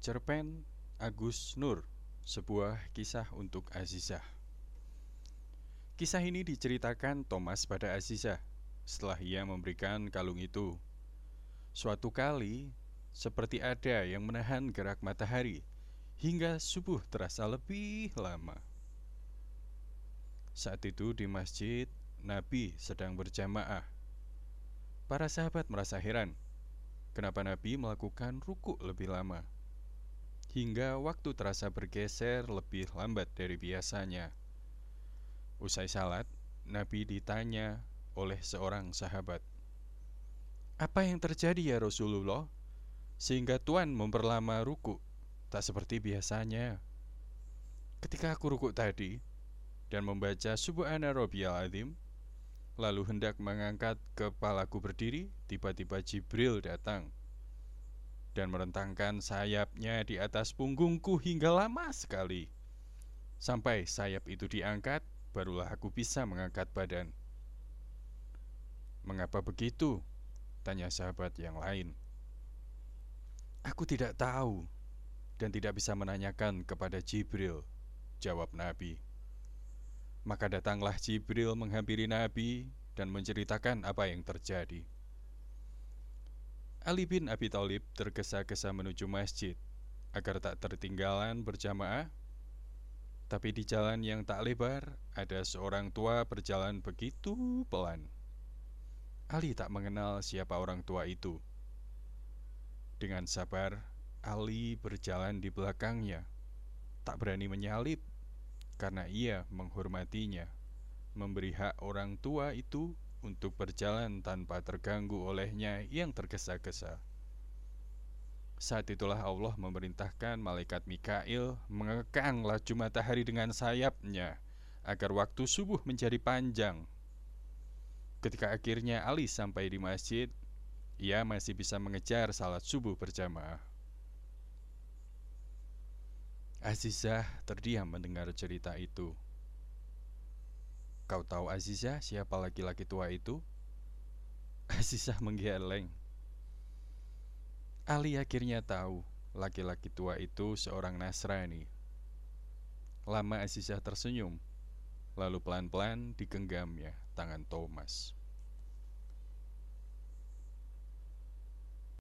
Cerpen Agus Nur Sebuah kisah untuk Azizah. Kisah ini diceritakan Thomas pada Azizah Setelah ia memberikan kalung itu. Suatu kali Seperti ada yang menahan gerak matahari Hingga subuh terasa lebih lama. Saat itu di masjid Nabi sedang berjamaah. Para sahabat merasa heran Kenapa Nabi melakukan ruku lebih lama hingga waktu terasa bergeser lebih lambat dari biasanya. Usai salat, Nabi ditanya oleh seorang sahabat, "Apa yang terjadi ya Rasulullah sehingga Tuhan memperlama ruku tak seperti biasanya?" Ketika aku ruku tadi dan membaca Subhana Rabbiyal Azim, lalu hendak mengangkat kepalaku berdiri, tiba-tiba Jibril datang dan merentangkan sayapnya di atas punggungku hingga lama sekali. Sampai sayap itu diangkat, barulah aku bisa mengangkat badan. Mengapa begitu? Tanya sahabat yang lain. Aku tidak tahu dan tidak bisa menanyakan kepada Jibril, jawab Nabi. Maka datanglah Jibril menghampiri Nabi dan menceritakan apa yang terjadi. Ali bin Abi Thalib tergesa-gesa menuju masjid agar tak tertinggalan berjamaah. Tapi di jalan yang tak lebar, ada seorang tua berjalan begitu pelan. Ali tak mengenal siapa orang tua itu. Dengan sabar, Ali berjalan di belakangnya, tak berani menyalip karena ia menghormatinya, memberi hak orang tua itu untuk berjalan tanpa terganggu olehnya yang tergesa-gesa. Saat itulah Allah memerintahkan malaikat Mikail mengekang laju matahari dengan sayapnya agar waktu subuh menjadi panjang. Ketika akhirnya Ali sampai di masjid, ia masih bisa mengejar salat subuh berjamaah. Azizah terdiam mendengar cerita itu. Kau tahu Azizah siapa laki-laki tua itu? Azizah menggeleng. Ali akhirnya tahu laki-laki tua itu seorang Nasrani. Lama Azizah tersenyum, lalu pelan-pelan digenggamnya tangan Thomas.